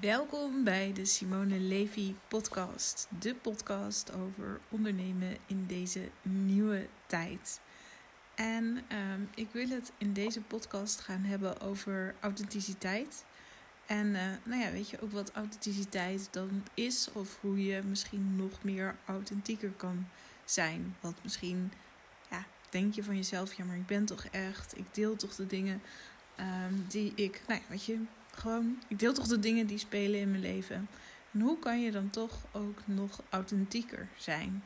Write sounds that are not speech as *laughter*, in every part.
Welkom bij de Simone Levy podcast. De podcast over ondernemen in deze nieuwe tijd. En ehm, ik wil het in deze podcast gaan hebben over authenticiteit. En uh, nou ja, weet je ook wat authenticiteit dan is? Of hoe je misschien nog meer authentieker kan zijn. Want misschien ja, denk je van jezelf, ja maar ik ben toch echt. Ik deel toch de dingen um, die ik, nou ja, weet je, gewoon, ik deel toch de dingen die spelen in mijn leven. En hoe kan je dan toch ook nog authentieker zijn?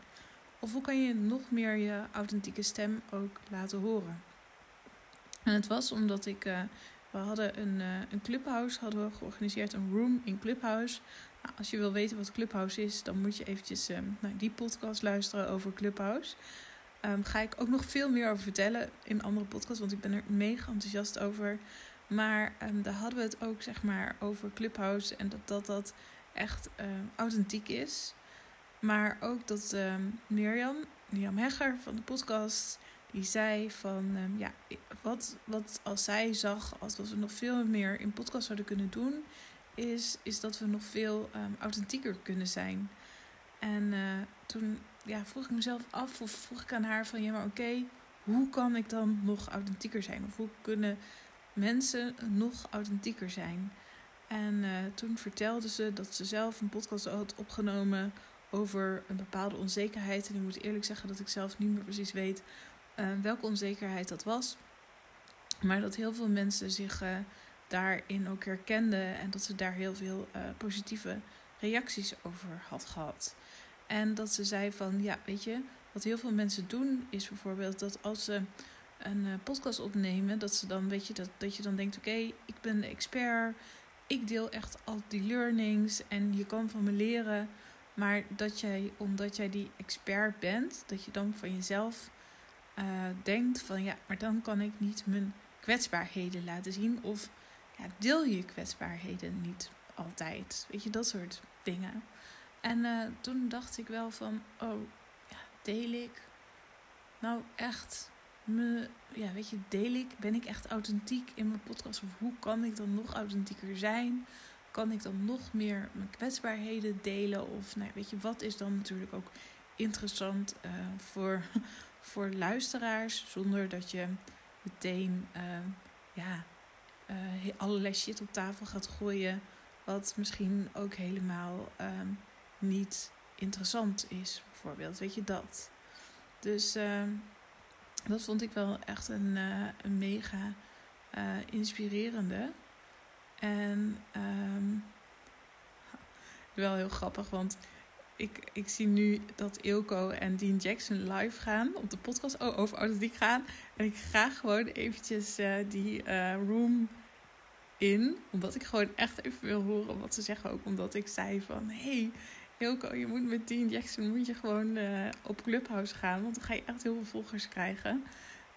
Of hoe kan je nog meer je authentieke stem ook laten horen? En het was omdat ik, uh, we hadden een, uh, een clubhouse hadden we georganiseerd, een room in Clubhouse. Nou, als je wil weten wat Clubhouse is, dan moet je eventjes uh, naar die podcast luisteren over Clubhouse. Um, ga ik ook nog veel meer over vertellen in andere podcasts, want ik ben er mega enthousiast over. Maar um, daar hadden we het ook zeg maar over Clubhouse en dat dat, dat echt um, authentiek is. Maar ook dat um, Mirjam, Mirjam Hegger van de podcast, die zei van ja, wat, wat als zij zag, als we nog veel meer in podcast zouden kunnen doen, is, is dat we nog veel authentieker kunnen zijn. En uh, toen ja, vroeg ik mezelf af, of vroeg ik aan haar van ja, maar oké, hoe kan ik dan nog authentieker zijn? Of hoe kunnen mensen nog authentieker zijn. En uh, toen vertelde ze dat ze zelf een podcast had opgenomen over een bepaalde onzekerheid. En ik moet eerlijk zeggen dat ik zelf niet meer precies weet uh, welke onzekerheid dat was. Maar dat heel veel mensen zich uh, daarin ook herkenden en dat ze daar heel veel positieve reacties over had gehad. En dat ze zei van ja, weet je, wat heel veel mensen doen is bijvoorbeeld dat als ze een uh, podcast opnemen, dat ze dan weet je dat, dat je dan denkt: oké, ik ben de expert, ik deel echt al die learnings en je kan van me leren. Maar dat jij, omdat jij die expert bent, dat je dan van jezelf uh, denkt: van ja, maar dan kan ik niet mijn kwetsbaarheden laten zien. Of ja, deel je kwetsbaarheden niet altijd. Weet je, dat soort dingen. En uh, toen dacht ik wel van: oh, ja, deel ik nou echt me, ja, weet je, deel ik, ben ik echt authentiek in mijn podcast? Of hoe kan ik dan nog authentieker zijn? Kan ik dan nog meer mijn kwetsbaarheden delen? Of nou, weet je, wat is dan natuurlijk ook interessant uh, voor, *laughs* voor luisteraars, zonder dat je meteen uh, ja, uh, allerlei shit op tafel gaat gooien, wat misschien ook helemaal ehm, niet interessant is, bijvoorbeeld. Weet je dat? Dus ehm, dat vond ik wel echt een, uh, een mega uh, inspirerende. En um, *laughs* wel heel grappig, want ik, ik zie nu dat Ilko en Dean Jackson live gaan op de podcast oh, over authentiek gaan. En ik ga gewoon eventjes uh, die room in, omdat ik gewoon echt even wil horen wat ze zeggen. Ook omdat ik zei van, hey, Je moet met Dean Jackson moet je gewoon uh, op Clubhouse gaan. Want dan ga je echt heel veel volgers krijgen.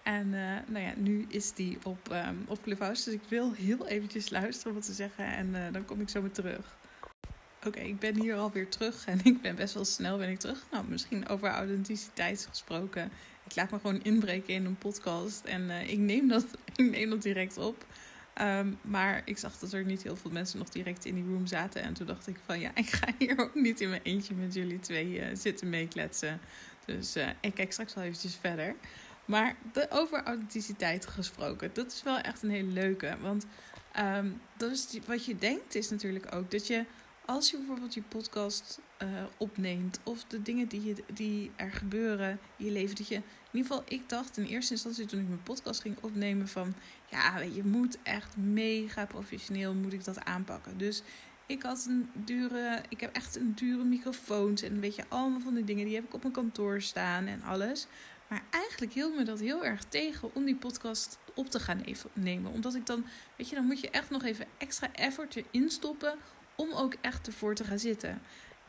En uh, nou ja, nu is die op, um, op Clubhouse. Dus ik wil heel eventjes luisteren wat ze zeggen. En uh, dan kom ik zo weer terug. Oké, ik ben hier alweer terug. En *laughs* ik ben best wel snel ben ik terug. Nou, misschien over authenticiteit gesproken. Ik laat me gewoon inbreken in een podcast. En ik, neem dat, *laughs* ik neem dat direct op. Um, maar ik zag dat er niet heel veel mensen nog direct in die room zaten. En toen dacht ik van ja, *laughs* ik ga hier ook niet in mijn eentje met jullie twee uh, zitten meekletsen. Dus uh, ik kijk straks wel eventjes verder. Maar de, over authenticiteit gesproken, dat is wel echt een hele leuke. Want um, dat is wat je denkt is natuurlijk ook dat je als je bijvoorbeeld je podcast uh, opneemt of de dingen die, je, die er gebeuren in je leven, dat je in ieder geval, ik dacht in eerste instantie toen ik mijn podcast ging opnemen van, ja, je moet echt mega professioneel moet ik dat aanpakken. Dus ik had een dure, ik heb echt een dure microfoons en weet je, allemaal van die dingen, die heb ik op mijn kantoor staan en alles. Maar eigenlijk hield me dat heel erg tegen om die podcast op te gaan nemen. Omdat ik dan, weet je, dan moet je echt nog even extra effort erin stoppen om ook echt ervoor te gaan zitten.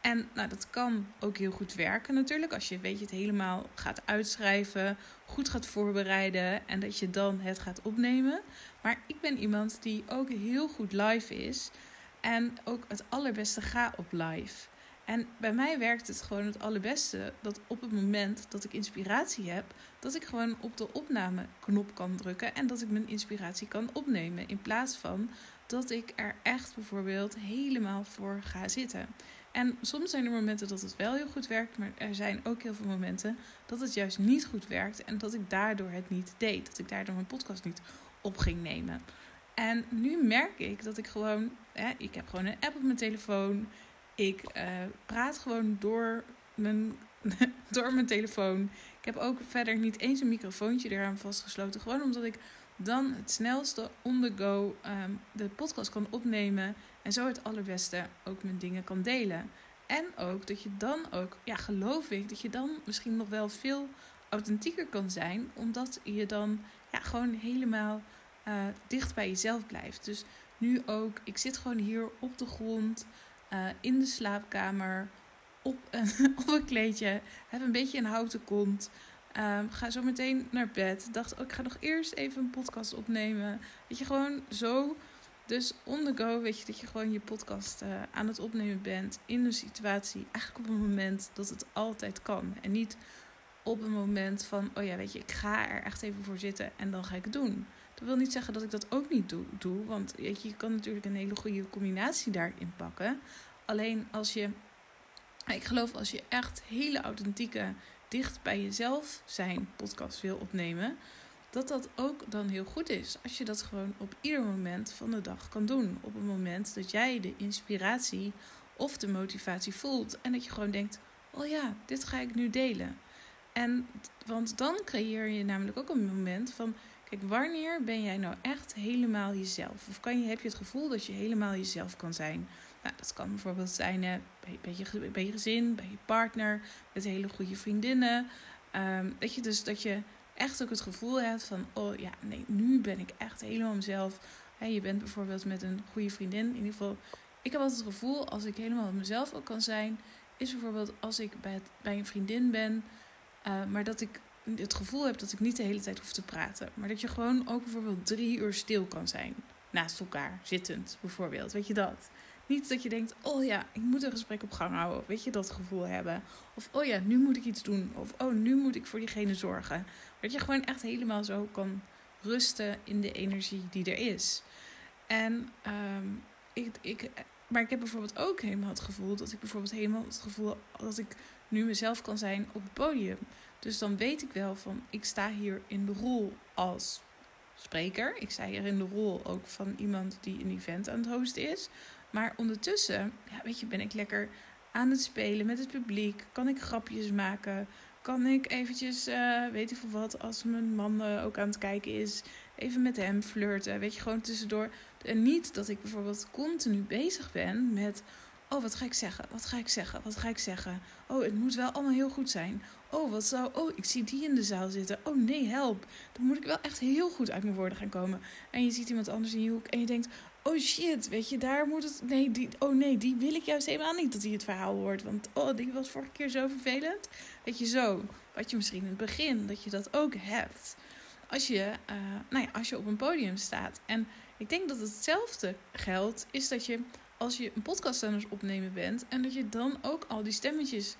En nou, dat kan ook heel goed werken natuurlijk. Als je weet je het helemaal gaat uitschrijven, goed gaat voorbereiden en dat je dan het gaat opnemen. Maar ik ben iemand die ook heel goed live is. En ook het allerbeste ga op live. En bij mij werkt het gewoon het allerbeste dat op het moment dat ik inspiratie heb, dat ik gewoon op de opnameknop kan drukken en dat ik mijn inspiratie kan opnemen. In plaats van dat ik er echt bijvoorbeeld helemaal voor ga zitten. En soms zijn er momenten dat het wel heel goed werkt, maar er zijn ook heel veel momenten dat het juist niet goed werkt en dat ik daardoor het niet deed. Dat ik daardoor mijn podcast niet op ging nemen. En nu merk ik dat ik gewoon, hè, ik heb gewoon een app op mijn telefoon. Ik uh, praat gewoon door mijn, *laughs* door mijn telefoon. Ik heb ook verder niet eens een microfoontje eraan vastgesloten. Gewoon omdat ik dan het snelste on the go um, de podcast kan opnemen. En zo het allerbeste ook mijn dingen kan delen. En ook dat je dan ook, ja, geloof ik, dat je dan misschien nog wel veel authentieker kan zijn. Omdat je dan ja, gewoon helemaal uh, dicht bij jezelf blijft. Dus nu ook, ik zit gewoon hier op de grond, uh, in de slaapkamer, op een, *laughs* op een kleedje, heb een beetje een houten kont. Um, ga zo meteen naar bed. Dacht, oh, ik ga nog eerst even een podcast opnemen. Weet je, gewoon zo. Dus on the go, weet je, dat je gewoon je podcast uh, aan het opnemen bent in een situatie. Eigenlijk op een moment dat het altijd kan. En niet op een moment van, oh ja, weet je, ik ga er echt even voor zitten en dan ga ik het doen. Dat wil niet zeggen dat ik dat ook niet doe, doe want weet je, je kan natuurlijk een hele goede combinatie daarin pakken. Alleen als je, ik geloof als je echt hele authentieke, dicht bij jezelf zijn podcast wil opnemen, dat dat ook dan heel goed is. Als je dat gewoon op ieder moment van de dag kan doen. Op het moment dat jij de inspiratie of de motivatie voelt en dat je gewoon denkt: oh ja, dit ga ik nu delen. En want dan creëer je namelijk ook een moment van Kijk, wanneer ben jij nou echt helemaal jezelf? Of kan je, heb je het gevoel dat je helemaal jezelf kan zijn? Nou, dat kan bijvoorbeeld zijn bij, je, gezin, bij je partner, met hele goede vriendinnen. Um, weet je, dus dat je echt ook het gevoel hebt van, oh ja, nee, nu ben ik echt helemaal mezelf. je bent bijvoorbeeld met een goede vriendin. In ieder geval, ik heb altijd het gevoel, als ik helemaal mezelf ook kan zijn, is bijvoorbeeld als ik bij, bij een vriendin ben, uh, maar dat ik het gevoel heb dat ik niet de hele tijd hoef te praten. Maar dat je gewoon ook bijvoorbeeld drie uur stil kan zijn. Naast elkaar, zittend bijvoorbeeld. Weet je dat? Niet dat je denkt, oh ja, ik moet een gesprek op gang houden. Weet je, dat gevoel hebben. Of, oh ja, nu moet ik iets doen. Of, oh, nu moet ik voor diegene zorgen. Dat je gewoon echt helemaal zo kan rusten in de energie die er is. En, um, ik, ik, maar ik heb bijvoorbeeld ook helemaal het gevoel dat ik bijvoorbeeld helemaal het gevoel dat ik nu mezelf kan zijn op het podium. Dus dan weet ik wel van, ik sta hier in de rol als spreker. Ik sta hier in de rol ook van iemand die een event aan het hosten is. Maar ondertussen, ja, weet je, ben ik lekker aan het spelen met het publiek. Kan ik grapjes maken? Kan ik eventjes, uh, weet ik veel wat, als mijn man uh, ook aan het kijken is, even met hem flirten. Weet je, gewoon tussendoor. En niet dat ik bijvoorbeeld continu bezig ben met Oh, wat ga ik zeggen? Wat ga ik zeggen? Wat ga ik zeggen? Oh, het moet wel allemaal heel goed zijn. Oh, wat zou. Oh, ik zie die in de zaal zitten. Oh nee, help. Dan moet ik wel echt heel goed uit mijn woorden gaan komen. En je ziet iemand anders in je hoek en je denkt: Oh shit, weet je, daar moet het. Nee, die, oh nee, die wil ik juist helemaal niet dat hij het verhaal hoort. Want oh, die was vorige keer zo vervelend. Weet je, zo. Wat je misschien in het begin, dat je dat ook hebt. Als je, uh, nou ja, als je op een podium staat. En ik denk dat hetzelfde geldt, is dat je als je een podcast aan opnemen bent en dat je dan ook al die stemmetjes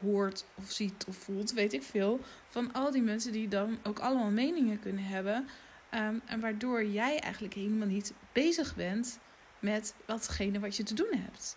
hoort of ziet of voelt, weet ik veel, van al die mensen die dan ook allemaal meningen kunnen hebben. Um, en waardoor jij eigenlijk helemaal niet bezig bent met watgene wat je te doen hebt.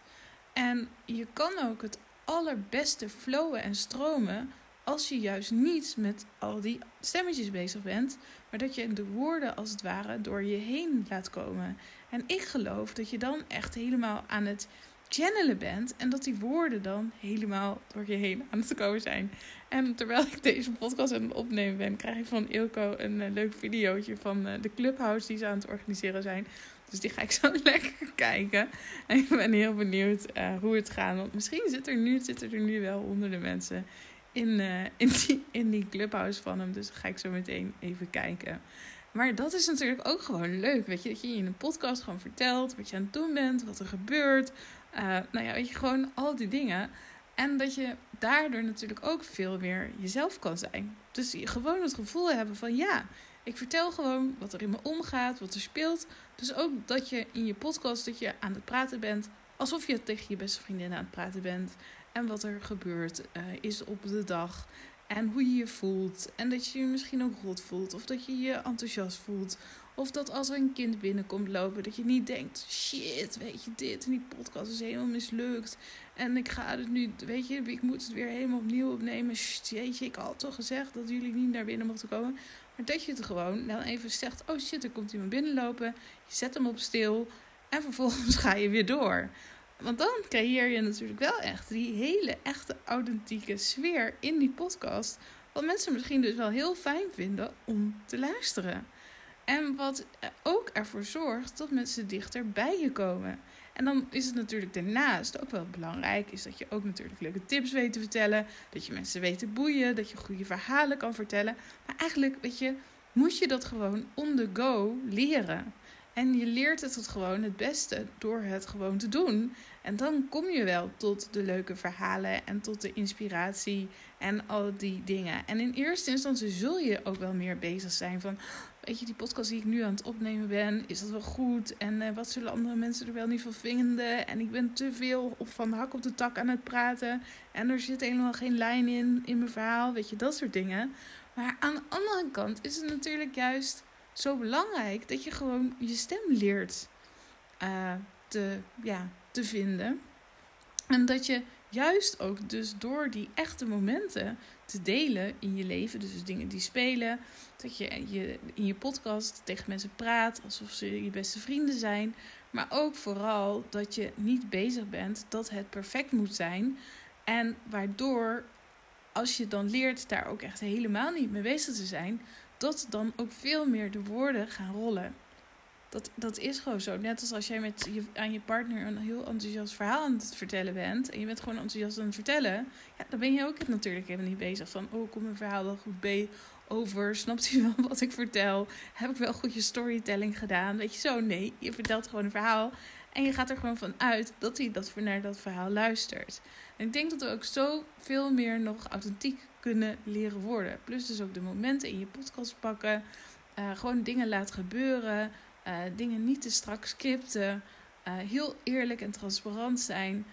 En je kan ook het allerbeste flowen en stromen als je juist niet met al die stemmetjes bezig bent, maar dat je de woorden als het ware door je heen laat komen. En ik geloof dat je dan echt helemaal aan het channelen bent en dat die woorden dan helemaal door je heen aan het komen zijn. En terwijl ik deze podcast aan het opnemen ben, krijg ik van Ilko een uh, leuk videootje van uh, de Clubhouse die ze aan het organiseren zijn. Dus die ga ik zo *laughs* lekker kijken. En ik ben heel benieuwd uh, hoe het gaat. Want misschien zit er nu, zitten er nu wel honderden mensen in, in, die, in die Clubhouse van hem. Dus ga ik zo meteen even kijken. Maar dat is natuurlijk ook gewoon leuk. Weet je, dat je in een podcast gewoon vertelt wat je aan het doen bent, wat er gebeurt. Uh, nou ja, weet je, gewoon al die dingen. En dat je daardoor natuurlijk ook veel meer jezelf kan zijn. Dus gewoon het gevoel hebben van ja, ik vertel gewoon wat er in me omgaat, wat er speelt. Dus ook dat je in je podcast dat je aan het praten bent, alsof je tegen je beste vriendin aan het praten bent. En wat er gebeurd uh, is op de dag. En hoe je je voelt. En dat je je misschien ook rot voelt. Of dat je je enthousiast voelt. Of dat als er een kind binnenkomt lopen, dat je niet denkt: shit, weet je, dit en die podcast is helemaal mislukt. En ik ga het nu, weet je, ik moet het weer helemaal opnieuw opnemen. Shit, je, ik had toch gezegd dat jullie niet naar binnen mochten komen. Maar dat je het gewoon dan even zegt: oh shit, er komt iemand binnenlopen. Je zet hem op stil. En vervolgens *laughs* ga je weer door. Want dan creëer je natuurlijk wel echt die hele echte authentieke sfeer in die podcast. Wat mensen misschien dus wel heel fijn vinden om te luisteren. En wat ook ervoor zorgt dat mensen dichter bij je komen. En dan is het natuurlijk daarnaast ook wel belangrijk, is dat je ook natuurlijk leuke tips weet te vertellen. Dat je mensen weet te boeien, dat je goede verhalen kan vertellen. Maar eigenlijk, weet je, moet je dat gewoon on the go leren. En je leert het, het gewoon het beste door het gewoon te doen. En dan kom je wel tot de leuke verhalen en tot de inspiratie en al die dingen. En in eerste instantie zul je ook wel meer bezig zijn van, weet je, die podcast die ik nu aan het opnemen ben, is dat wel goed? En uh, wat zullen andere mensen er wel niet van vinden? En ik ben te veel op van hak op de tak aan het praten. En er zit helemaal geen lijn in, in mijn verhaal, weet je, dat soort dingen. Maar aan de andere kant is het natuurlijk juist zo belangrijk dat je gewoon je stem leert uh, te, ja, te vinden. En dat je juist ook dus door die echte momenten te delen in je leven, dus dingen die spelen, dat je, je in je podcast tegen mensen praat alsof ze je beste vrienden zijn, maar ook vooral dat je niet bezig bent dat het perfect moet zijn en waardoor als je dan leert daar ook echt helemaal niet mee bezig te zijn, dat dan ook veel meer de woorden gaan rollen. Dat, dat is gewoon zo. Net als als jij met je, aan je partner een heel enthousiast verhaal aan het vertellen bent. En je bent gewoon enthousiast aan het vertellen. Ja, dan ben je ook natuurlijk helemaal niet bezig van... Oh, komt mijn verhaal wel goed bij over? Snapt u wel *laughs* wat ik vertel? Heb ik wel goed je storytelling gedaan? Weet je zo? Nee, je vertelt gewoon een verhaal. En je gaat er gewoon van uit dat hij dat, naar dat verhaal luistert. En ik denk dat we ook zo veel meer nog authentiek kunnen leren worden. Plus dus ook de momenten in je podcast pakken. Uh, gewoon dingen laten gebeuren. Uh, dingen niet te strak scripten. Uh, heel eerlijk en transparant zijn.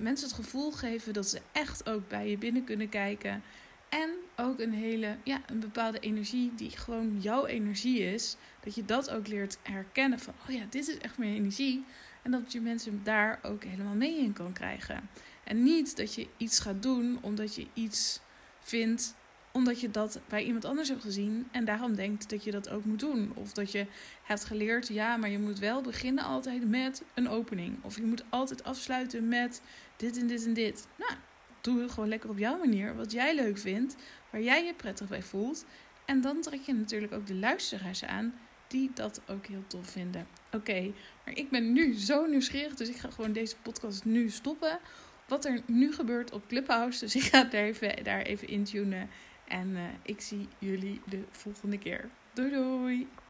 mensen het gevoel geven dat ze echt ook bij je binnen kunnen kijken. En ook een hele, ja, een bepaalde energie die gewoon jouw energie is. Dat je dat ook leert herkennen van, oh ja, dit is echt mijn energie. En dat je mensen daar ook helemaal mee in kan krijgen. En niet dat je iets gaat doen omdat je iets vindt omdat je dat bij iemand anders hebt gezien en daarom denkt dat je dat ook moet doen. Of dat je hebt geleerd, ja, maar je moet wel beginnen altijd met een opening. Of je moet altijd afsluiten met dit en dit en dit. Nou, doe het gewoon lekker op jouw manier, wat jij leuk vindt, waar jij je prettig bij voelt. En dan trek je natuurlijk ook de luisteraars aan die dat ook heel tof vinden. Oké, maar ik ben nu zo nieuwsgierig, dus ik ga gewoon deze podcast nu stoppen wat er nu gebeurt op Clubhouse. Dus ik ga daar even, daar even intunen. En uh, ik zie jullie de volgende keer. Doei doei!